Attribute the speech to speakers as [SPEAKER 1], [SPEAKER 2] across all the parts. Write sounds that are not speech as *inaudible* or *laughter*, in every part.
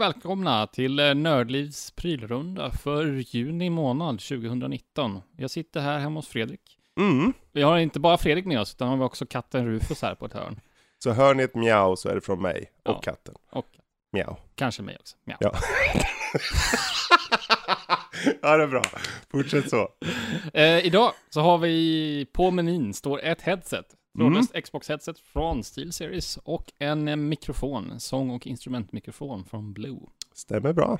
[SPEAKER 1] och välkomna till eh, Nördlivs prylrunda för juni månad 2019. Jag sitter här hemma hos Fredrik.
[SPEAKER 2] Mm.
[SPEAKER 1] Vi har inte bara Fredrik med oss, utan har vi också katten Rufus här på ett hörn.
[SPEAKER 2] Så hör ni ett mjau så är det från mig och
[SPEAKER 1] Ja.
[SPEAKER 2] katten.
[SPEAKER 1] Och
[SPEAKER 2] Mjau.
[SPEAKER 1] kanske mig också. Ja.
[SPEAKER 2] Ja. *laughs* ja, det är bra. Fortsätt så.
[SPEAKER 1] Eh, idag så har vi på menyn står ett headset. Trådlöst Xbox-headset från SteelSeries och en mikrofon, sång och instrumentmikrofon från Blue.
[SPEAKER 2] Stämmer bra.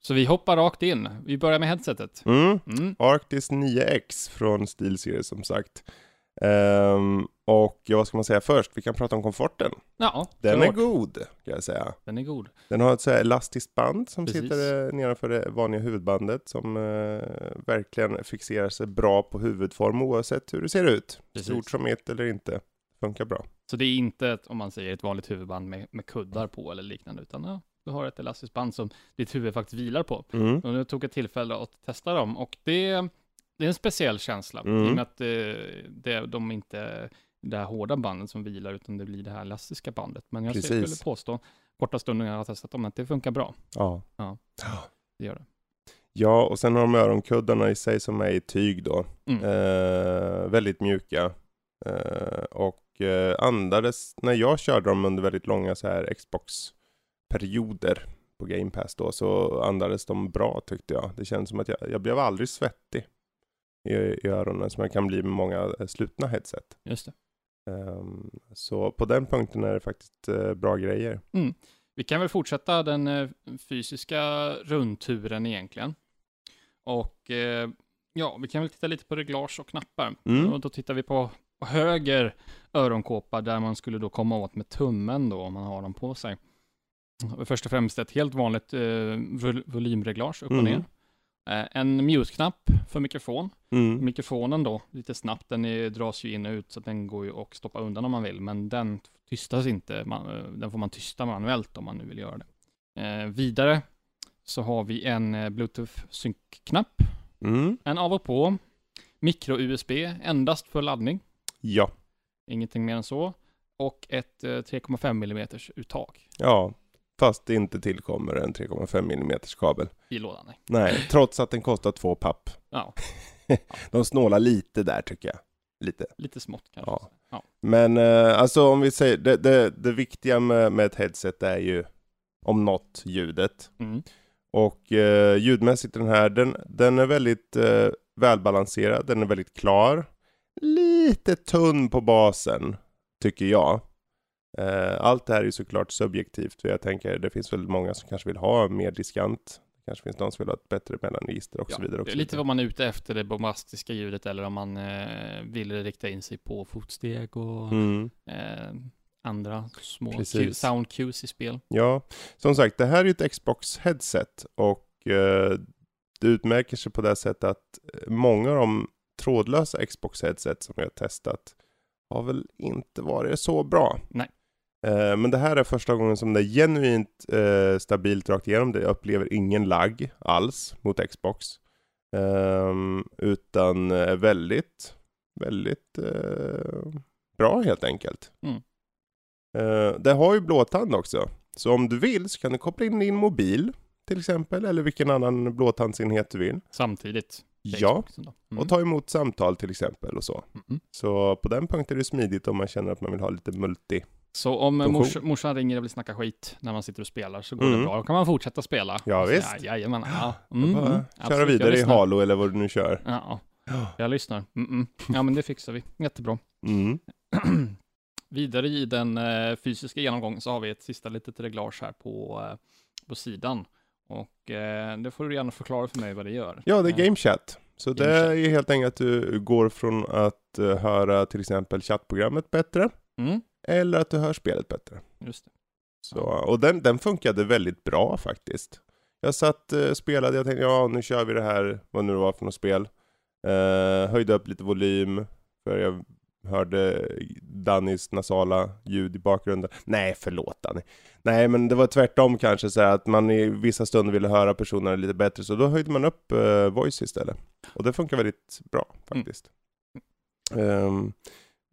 [SPEAKER 1] Så vi hoppar rakt in. Vi börjar med headsetet.
[SPEAKER 2] Mm.
[SPEAKER 1] Mm.
[SPEAKER 2] Arctis 9X från SteelSeries som sagt. Ehm, och ja, vad ska man säga först? Vi kan prata om komforten.
[SPEAKER 1] Ja,
[SPEAKER 2] Den är
[SPEAKER 1] klart.
[SPEAKER 2] god, kan jag säga.
[SPEAKER 1] Den är god.
[SPEAKER 2] Den har ett så här elastiskt band som
[SPEAKER 1] Precis.
[SPEAKER 2] sitter eh, nedanför det vanliga huvudbandet som eh, verkligen fixerar sig bra på huvudform oavsett hur det ser ut.
[SPEAKER 1] Precis.
[SPEAKER 2] Stort som mitt eller inte. Funkar bra.
[SPEAKER 1] Så det är inte, ett, om man säger ett vanligt huvudband med, med kuddar på eller liknande, utan ja, du har ett elastiskt band som ditt huvud faktiskt vilar på.
[SPEAKER 2] Mm.
[SPEAKER 1] Och nu tog jag tillfälle att testa dem och det, det är en speciell känsla.
[SPEAKER 2] Mm.
[SPEAKER 1] I och med att det, det, de inte det här hårda bandet som vilar, utan det blir det här elastiska bandet. Men jag
[SPEAKER 2] Precis.
[SPEAKER 1] skulle påstå, korta stunden jag har testat dem, att det funkar bra.
[SPEAKER 2] Ja.
[SPEAKER 1] Ja. Det gör det.
[SPEAKER 2] Ja, och sen har de öronkuddarna i sig som är i tyg då.
[SPEAKER 1] Mm.
[SPEAKER 2] Eh, väldigt mjuka. Eh, och eh, andades, när jag körde dem under väldigt långa så här Xbox-perioder på Game Pass då, så andades de bra tyckte jag. Det känns som att jag, jag blev aldrig svettig i, i öronen som jag kan bli med många eh, slutna headset.
[SPEAKER 1] Just det.
[SPEAKER 2] Ehm, så på den punkten är det faktiskt eh, bra grejer.
[SPEAKER 1] Vi kan väl fortsätta den eh, fysiska rundturen egentligen. Och eh, ja, vi kan väl titta lite på reglage och knappar.
[SPEAKER 2] Mm.
[SPEAKER 1] Och då tittar vi på, på höger öronkåpa där man skulle då komma åt med tummen då om man har dem på sig. Först och främst ett helt vanligt vol- volymreglage upp och
[SPEAKER 2] Mm.
[SPEAKER 1] ner. Eh, en mute-knapp för mikrofon.
[SPEAKER 2] Mm.
[SPEAKER 1] Mikrofonen då, lite snabbt, den är, dras ju in och ut så att den går ju att stoppa undan om man vill, men den tystas inte, man, eh, den får man tysta manuellt om man nu vill göra det. Eh, vidare så har vi en eh, Bluetooth-synkknapp,
[SPEAKER 2] Mm.
[SPEAKER 1] en av och på, micro-USB, endast för laddning,
[SPEAKER 2] Ja.
[SPEAKER 1] ingenting mer än så, och ett eh, 3,5 mm uttag
[SPEAKER 2] ja, fast det inte tillkommer en 3,5 mm kabel.
[SPEAKER 1] I lådan. Nej.
[SPEAKER 2] Nej, trots att den kostar två papp.
[SPEAKER 1] Ja, *laughs*
[SPEAKER 2] De snålar lite där tycker jag. Lite.
[SPEAKER 1] lite smått kanske.
[SPEAKER 2] Ja.
[SPEAKER 1] Ja.
[SPEAKER 2] Men eh, alltså om vi säger, det, det, det viktiga med, med ett headset är ju om något ljudet.
[SPEAKER 1] Mm.
[SPEAKER 2] Och eh, ljudmässigt den här, den, den är väldigt eh, välbalanserad, den är väldigt klar. Lite tunn på basen, tycker jag. Eh, allt det här är ju såklart subjektivt, för jag tänker det finns väl många som kanske vill ha mer diskant. Kanske finns någon som vill ha ett bättre mellanregister och så vidare. Och
[SPEAKER 1] det är
[SPEAKER 2] så
[SPEAKER 1] lite
[SPEAKER 2] vidare.
[SPEAKER 1] vad man är ute efter, det bombastiska ljudet, eller om man eh, vill rikta in sig på fotsteg och
[SPEAKER 2] Mm.
[SPEAKER 1] eh, andra små
[SPEAKER 2] Precis.
[SPEAKER 1] sound cues i spel.
[SPEAKER 2] Ja, som sagt, det här är ett Xbox headset och eh, det utmärker sig på det sättet att eh, många av de trådlösa Xbox headset som vi har testat har väl inte varit så bra.
[SPEAKER 1] Nej.
[SPEAKER 2] Eh, men det här är första gången som det är genuint eh, stabilt rakt igenom. Det- Jag upplever ingen lagg alls mot Xbox. Ehm, utan eh, väldigt, väldigt eh, bra helt enkelt.
[SPEAKER 1] Mm.
[SPEAKER 2] Eh, det har ju blåtand också. Så om du vill så kan du koppla in din mobil till exempel, eller vilken annan blåtandsenhet du vill.
[SPEAKER 1] Samtidigt.
[SPEAKER 2] Ja.
[SPEAKER 1] Mm.
[SPEAKER 2] och ta emot samtal till exempel och så.
[SPEAKER 1] Mm.
[SPEAKER 2] Så på den punkten är det smidigt om man känner att man vill ha lite multi.
[SPEAKER 1] Så om eh, mors, morsan ringer och vill snacka skit när man sitter och spelar så går
[SPEAKER 2] Mm.
[SPEAKER 1] det bra. Då kan man fortsätta spela.
[SPEAKER 2] Ja,
[SPEAKER 1] Och så,
[SPEAKER 2] visst.
[SPEAKER 1] Ja, jajamän. Ja. Mm, mm.
[SPEAKER 2] köra vidare i. Halo eller vad du nu kör.
[SPEAKER 1] Ja, ja, jag lyssnar. Mm, mm. Ja, men det fixar vi. Jättebra.
[SPEAKER 2] Mm. *clears throat*
[SPEAKER 1] Vidare i den eh, fysiska genomgången så har vi ett sista litet reglage här på, eh, på sidan. Och eh, det får du gärna förklara för mig vad det gör.
[SPEAKER 2] Ja, det är
[SPEAKER 1] Eh,
[SPEAKER 2] Game Chat. Så det
[SPEAKER 1] Game Chat.
[SPEAKER 2] är helt enkelt att du går från att eh, höra till exempel chattprogrammet bättre,
[SPEAKER 1] Mm,
[SPEAKER 2] eller att du hör spelet bättre.
[SPEAKER 1] just det.
[SPEAKER 2] Så, och den, den funkade väldigt bra faktiskt. Jag satt eh, spelade, jag tänkte ja nu kör vi det här, vad nu det var för något spel. Eh, höjde upp lite volym, för jag hörde Dannys nasala ljud i bakgrunden. Nej, förlåt Danny. Nej, men det var tvärtom kanske så att man i vissa stunder ville höra personerna lite bättre, så då höjde man upp eh, voice istället. Och det funkar väldigt bra faktiskt. Ehm,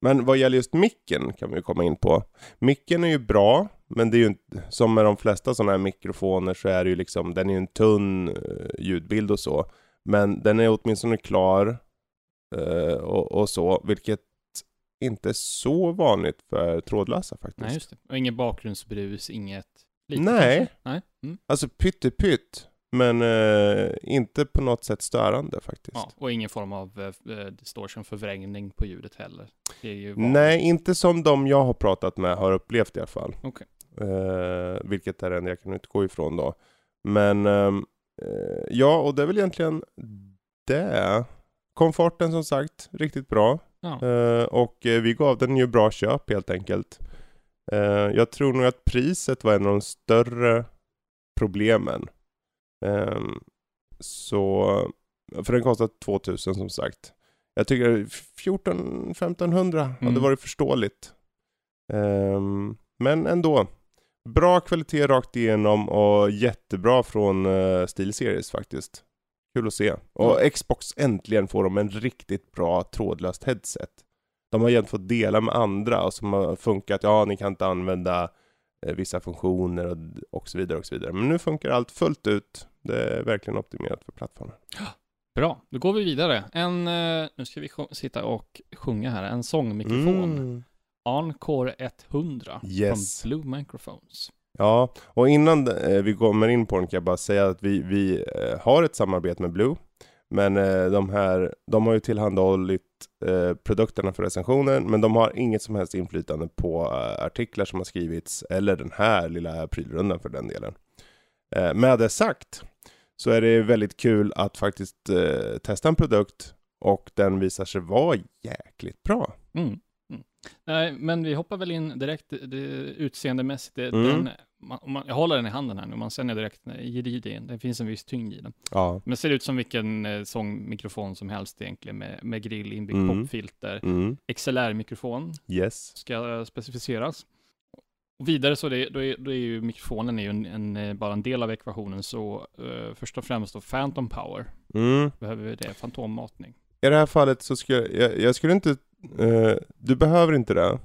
[SPEAKER 2] Men vad gäller just micken kan vi komma in på. Micken är ju bra, men det är ju som med de flesta sådana här mikrofoner så är det ju liksom, den är ju en tunn uh, ljudbild och så. Men den är åtminstone klar uh, och, och, så, vilket inte är så vanligt för trådlösa faktiskt.
[SPEAKER 1] Nej, just det. Och inget bakgrundsbrus, inget lite
[SPEAKER 2] Nej.
[SPEAKER 1] kanske? Nej. Mm.
[SPEAKER 2] Alltså pyttepytt, men uh, inte på något sätt störande faktiskt.
[SPEAKER 1] Ja, och ingen form av uh, distortion, förvrängning på ljudet heller.
[SPEAKER 2] Nej, inte som de jag har pratat med har upplevt i alla fall.
[SPEAKER 1] Okej.
[SPEAKER 2] Eh, vilket är enda jag kan utgå ifrån då. Men ehm, eh, ja, och det är väl egentligen det. Komforten som sagt, riktigt bra.
[SPEAKER 1] Ja.
[SPEAKER 2] Eh, och eh, vi gav den ju bra köp helt enkelt. Eh, jag tror nog att priset var en av de större problemen. Ehm, så, för den kostar 2000 som sagt. Jag tycker 14 1500 hade
[SPEAKER 1] Mm.
[SPEAKER 2] varit förståeligt. Ehm, men ändå. Bra kvalitet rakt igenom och jättebra från uh, SteelSeries faktiskt. Kul att se. Och Xbox äntligen får de en riktigt bra trådlöst headset. De har egentligen fått dela med andra och som har funkat, ja ni kan inte använda eh, vissa funktioner och, och så vidare och så vidare. Men nu funkar allt fullt ut. Det är verkligen optimerat för plattformen.
[SPEAKER 1] Bra, då går vi vidare. En, eh, nu ska vi sitta och sjunga här, en sångmikrofon.
[SPEAKER 2] Mm.
[SPEAKER 1] Encore 100
[SPEAKER 2] Yes.
[SPEAKER 1] från Blue Microphones.
[SPEAKER 2] Ja, och innan eh, vi kommer in på den kan jag bara säga att vi, vi eh, har ett samarbete med Blue. Men de här, de har ju tillhandahållit produkterna för recensionen, men de har inget som helst inflytande på artiklar som har skrivits, eller den här lilla prylrundan för den delen. Med det sagt, så är det väldigt kul att faktiskt eh, testa en produkt och den visar sig vara jäkligt bra.
[SPEAKER 1] Mm. Mm. Nej, men vi hoppar väl in direkt det, utseendemässigt. Det,
[SPEAKER 2] Mm.
[SPEAKER 1] den, man, man, jag håller den i handen här nu, man känner direkt gedigen. Det finns en viss tyngd i den.
[SPEAKER 2] Ja.
[SPEAKER 1] Men ser ut som vilken eh, sångmikrofon som helst egentligen med, med grill, inbyggt
[SPEAKER 2] Mm.
[SPEAKER 1] popfilter.
[SPEAKER 2] Mm.
[SPEAKER 1] XLR-mikrofon
[SPEAKER 2] Yes.
[SPEAKER 1] ska eh, specificeras. Och vidare så det, då är, då är ju mikrofonen är ju en, en, eh, bara en del av ekvationen, så eh, först och främst då Phantom Power.
[SPEAKER 2] Mm.
[SPEAKER 1] Behöver vi det? Fantommatning.
[SPEAKER 2] I det här fallet så skulle jag, jag skulle inte, eh, du behöver inte det.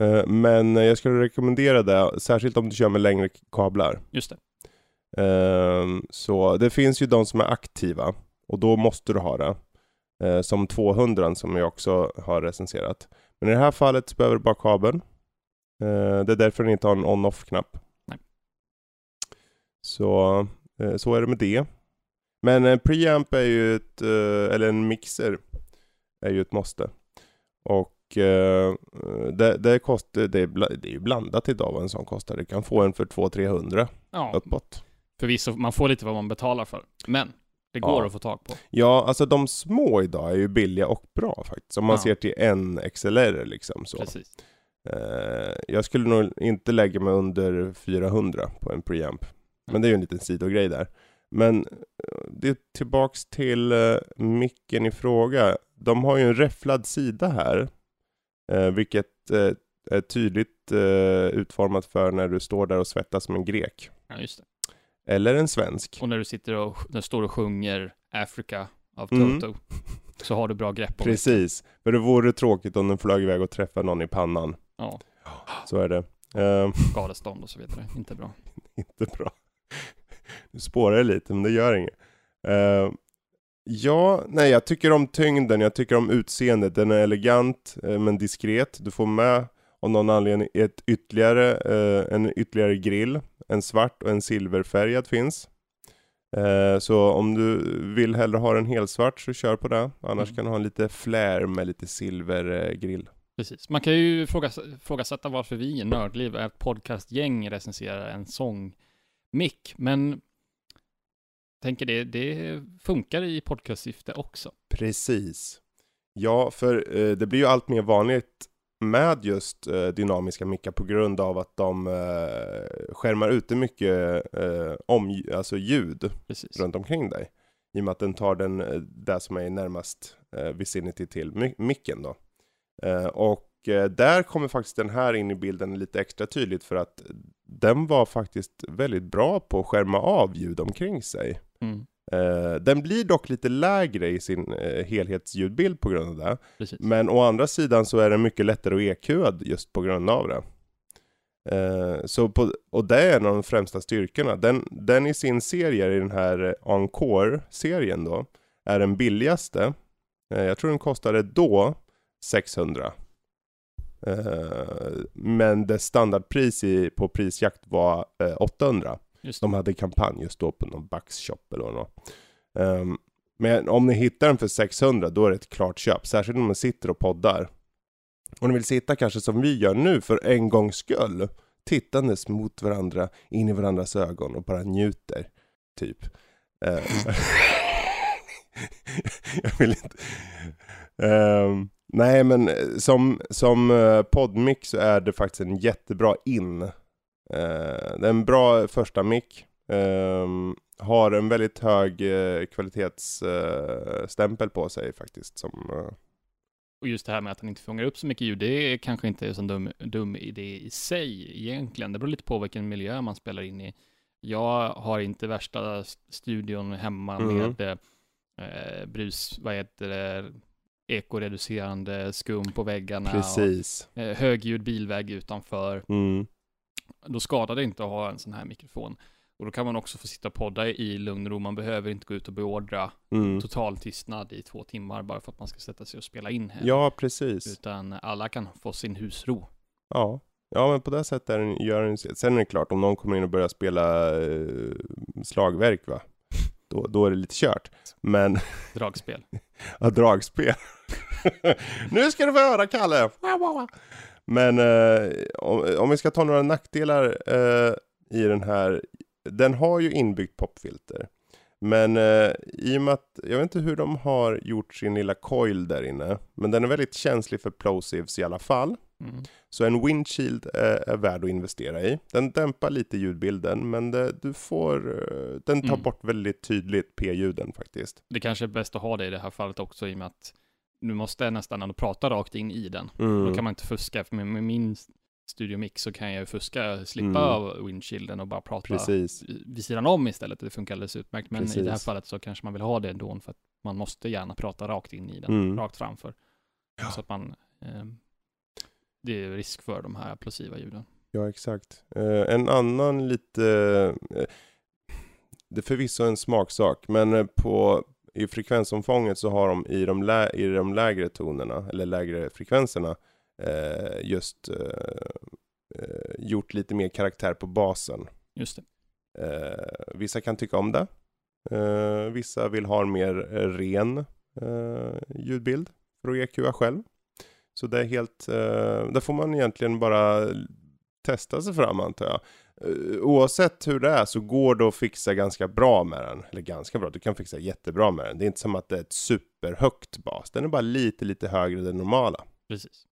[SPEAKER 2] Eh, men jag skulle rekommendera det, särskilt om du kör med längre kablar.
[SPEAKER 1] Just det.
[SPEAKER 2] Ehm, så det finns ju de som är aktiva och då måste du ha det. Som 200 som jag också har recenserat. Men i det här fallet så behöver du bara kabeln. Eh, det är därför den inte har en on-off-knapp.
[SPEAKER 1] Nej.
[SPEAKER 2] Så, eh, så är det med det. Men en preamp är ju ett, eh, eller en mixer, är ju ett måste. Och det, det, kostar, det, är, det är ju blandat idag vad en sån kostar. Du kan få en för 200-300
[SPEAKER 1] Ja,
[SPEAKER 2] uppåt.
[SPEAKER 1] förvisso, man får lite vad man betalar för. Men det går
[SPEAKER 2] Ja.
[SPEAKER 1] att få tag på.
[SPEAKER 2] Ja, alltså de små idag är ju billiga och bra faktiskt. Om man
[SPEAKER 1] Ja.
[SPEAKER 2] ser till en XLR liksom så.
[SPEAKER 1] Precis.
[SPEAKER 2] Eh, jag skulle nog inte lägga mig under 400 på en preamp. Men det är ju en liten sidogrej där. Men eh, det är tillbaks till eh, micken i fråga. De har ju en räfflad sida här. Eh, vilket är tydligt utformat för när du står där och svettas som en grek.
[SPEAKER 1] Ja, just det.
[SPEAKER 2] Eller en svensk.
[SPEAKER 1] Och när du sitter och när du står och sjunger Africa av
[SPEAKER 2] Mm.
[SPEAKER 1] Toto, så har du bra grepp om det.
[SPEAKER 2] Precis. För det vore tråkigt om den flög iväg och träffade någon i pannan.
[SPEAKER 1] Ja,
[SPEAKER 2] Så är det. Eh,
[SPEAKER 1] skadestånd och så vidare. Inte bra. *laughs*
[SPEAKER 2] inte bra. Nu spårar det lite, men det gör inget. Eh, ja, nej, jag tycker om tyngden, jag tycker om utseendet. Den är elegant, eh, men diskret. Du får med, av någon anledning, ett ytterligare, eh, en ytterligare grill. En svart och en silverfärgad finns. Eh, så om du vill hellre ha den helsvart så kör på det. Annars
[SPEAKER 1] Mm.
[SPEAKER 2] kan du ha en lite flare med lite silvergrill.
[SPEAKER 1] Precis. Man kan ju ifrågas- ifrågasätta varför vi i Nördliv är ett podcastgäng recenserar en sångmick, men tänker det, det funkar i podcastsyfte också.
[SPEAKER 2] Precis. Ja, för eh, det blir ju allt mer vanligt med just eh, dynamiska mickar på grund av att de eh, skärmar ute mycket eh, om, alltså ljud
[SPEAKER 1] Precis.
[SPEAKER 2] runt omkring dig. I och med att den tar den eh, där som är närmast eh, vicinity till mi- micken då. Eh, och eh, där kommer faktiskt den här in i bilden lite extra tydligt för att den var faktiskt väldigt bra på att skärma av ljud omkring sig.
[SPEAKER 1] Mm.
[SPEAKER 2] Eh, den blir dock lite lägre i sin helhetsljudbild på grund av det.
[SPEAKER 1] Precis.
[SPEAKER 2] Men å andra sidan så är den mycket lättare att EQad just på grund av det. Så på, och det är en av de främsta styrkorna. Den, den i sin serie, i den här Encore-serien då, är den billigaste. Jag tror den kostade då 600. Eh, men det standardpris i, på prisjakt var eh, 800.
[SPEAKER 1] Just
[SPEAKER 2] De hade kampanj just då på någon Bucks-shop eller något. Um, men om ni hittar den för 600, då är det ett klart köp. Särskilt om man sitter och poddar. Och ni vill sitta kanske som vi gör nu, för en gångs skull. Tittandes mot varandra, in i varandras ögon och bara njuter. Typ. Eh, *laughs* jag vill inte... Ehm, nej men eh, som, som eh, poddmick så är det faktiskt en jättebra in. Eh, det är en bra första mick. Ehm, har en väldigt hög eh, kvalitetsstämpel på sig faktiskt. Som,
[SPEAKER 1] Och just det här med att den inte fångar upp så mycket ljud, det är kanske inte en sån dum, dum idé i sig egentligen. Det beror lite på vilken miljö man spelar in i. Jag har inte värsta studion hemma
[SPEAKER 2] Mm.
[SPEAKER 1] med eh, brus, vad heter det, ekoreducerande skum på väggarna
[SPEAKER 2] precis.
[SPEAKER 1] och eh, högljudd bilväg utanför.
[SPEAKER 2] Mm.
[SPEAKER 1] Då skadar det inte att ha en sån här mikrofon. Och då kan man också få sitta och podda i lugn och ro. Man behöver inte gå ut och beordra
[SPEAKER 2] Mm.
[SPEAKER 1] total tystnad i två timmar bara för att man ska sätta sig och spela in här.
[SPEAKER 2] Ja, precis.
[SPEAKER 1] Utan alla kan få sin husro.
[SPEAKER 2] Ja. ja, men på det sättet är den, gör den Sen är det klart, om någon kommer in och börjar spela eh, slagverk va, då, då är det lite kört. Men, *laughs*
[SPEAKER 1] Dragspel.
[SPEAKER 2] ja, dragspel. *laughs* nu ska du få höra Kalle! Men eh, om, om vi ska ta några nackdelar eh, i den här, den har ju inbyggt popfilter. Men eh, i och med att, jag vet inte hur de har gjort sin lilla coil där inne, men den är väldigt känslig för plosives i alla fall.
[SPEAKER 1] Mm.
[SPEAKER 2] Så en windshield är, är värd att investera i. Den dämpar lite ljudbilden, men det, du får, eh, den tar
[SPEAKER 1] Mm.
[SPEAKER 2] bort väldigt tydligt p-ljuden faktiskt.
[SPEAKER 1] Det kanske är bäst att ha det i det här fallet också i och med att du måste nästan prata rakt in i den.
[SPEAKER 2] Mm.
[SPEAKER 1] Då kan man inte fuska, för med, med min Studio Mix så kan jag ju fuska, slippa
[SPEAKER 2] Mm.
[SPEAKER 1] av windshielden och bara prata
[SPEAKER 2] Precis.
[SPEAKER 1] vid sidan om istället. Det funkar alldeles utmärkt. Men i det här
[SPEAKER 2] Precis.
[SPEAKER 1] fallet så kanske man vill ha det ändå för att man måste gärna prata rakt in i den,
[SPEAKER 2] Mm.
[SPEAKER 1] rakt framför.
[SPEAKER 2] Ja.
[SPEAKER 1] Så att man, eh, det är risk för de här plosiva ljuden.
[SPEAKER 2] Ja, exakt. Eh, en annan lite, eh, det är förvisso en smaksak, men eh, på, i frekvensomfånget så har de i de, lä, i de lägre tonerna, eller lägre frekvenserna, eh, just eh, eh, gjort lite mer karaktär på basen.
[SPEAKER 1] Just det.
[SPEAKER 2] Eh, vissa kan tycka om det. Eh, vissa vill ha en mer ren ljudbild för att EQa själv. Så det är helt, där får man egentligen bara testa sig fram antar jag. Oavsett hur det är så går det att fixa ganska bra med den. Eller ganska bra, du kan fixa jättebra med den. Det är inte som att det är ett superhögt bas. Den är bara lite, lite högre än det normala.
[SPEAKER 1] Precis.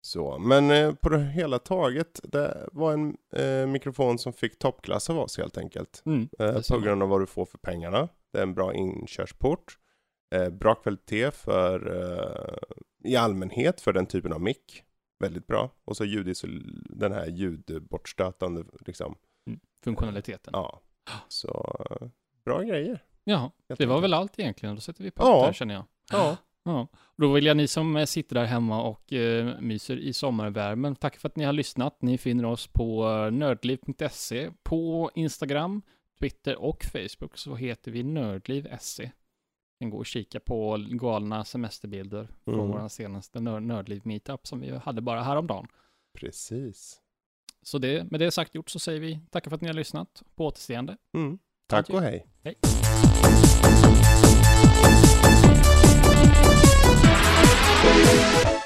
[SPEAKER 2] Så, men eh, på det hela taget, det var en eh, mikrofon som fick toppklass av oss helt enkelt.
[SPEAKER 1] Mm,
[SPEAKER 2] Eh, på grund av vad du får för pengarna. Det är en bra inkörsport. Eh, bra kvalitet för, eh, i allmänhet för den typen av mick. Väldigt bra. Och så ljudisol- den här ljudbortstötande liksom.
[SPEAKER 1] Funktionaliteten.
[SPEAKER 2] Ja. Så, bra grejer. Helt
[SPEAKER 1] det var väl allt egentligen. Då sätter vi på
[SPEAKER 2] Ja.
[SPEAKER 1] där känner jag.
[SPEAKER 2] Ja.
[SPEAKER 1] Ja. Då vill jag ni som eh, sitter där hemma och eh, myser i sommarvärmen, tack för att ni har lyssnat. Ni finner oss på eh, nördliv.se, på Instagram, Twitter och Facebook så heter vi nördliv.se. Kan gå och kika på galna semesterbilder från
[SPEAKER 2] Mm.
[SPEAKER 1] vår senaste nörd nördliv meetup som vi hade bara häromdagen.
[SPEAKER 2] Precis.
[SPEAKER 1] Så det, med det sagt gjort så säger vi tack för att ni har lyssnat. På återseende.
[SPEAKER 2] Mm. Tack och hej.
[SPEAKER 1] Hej. Thank you.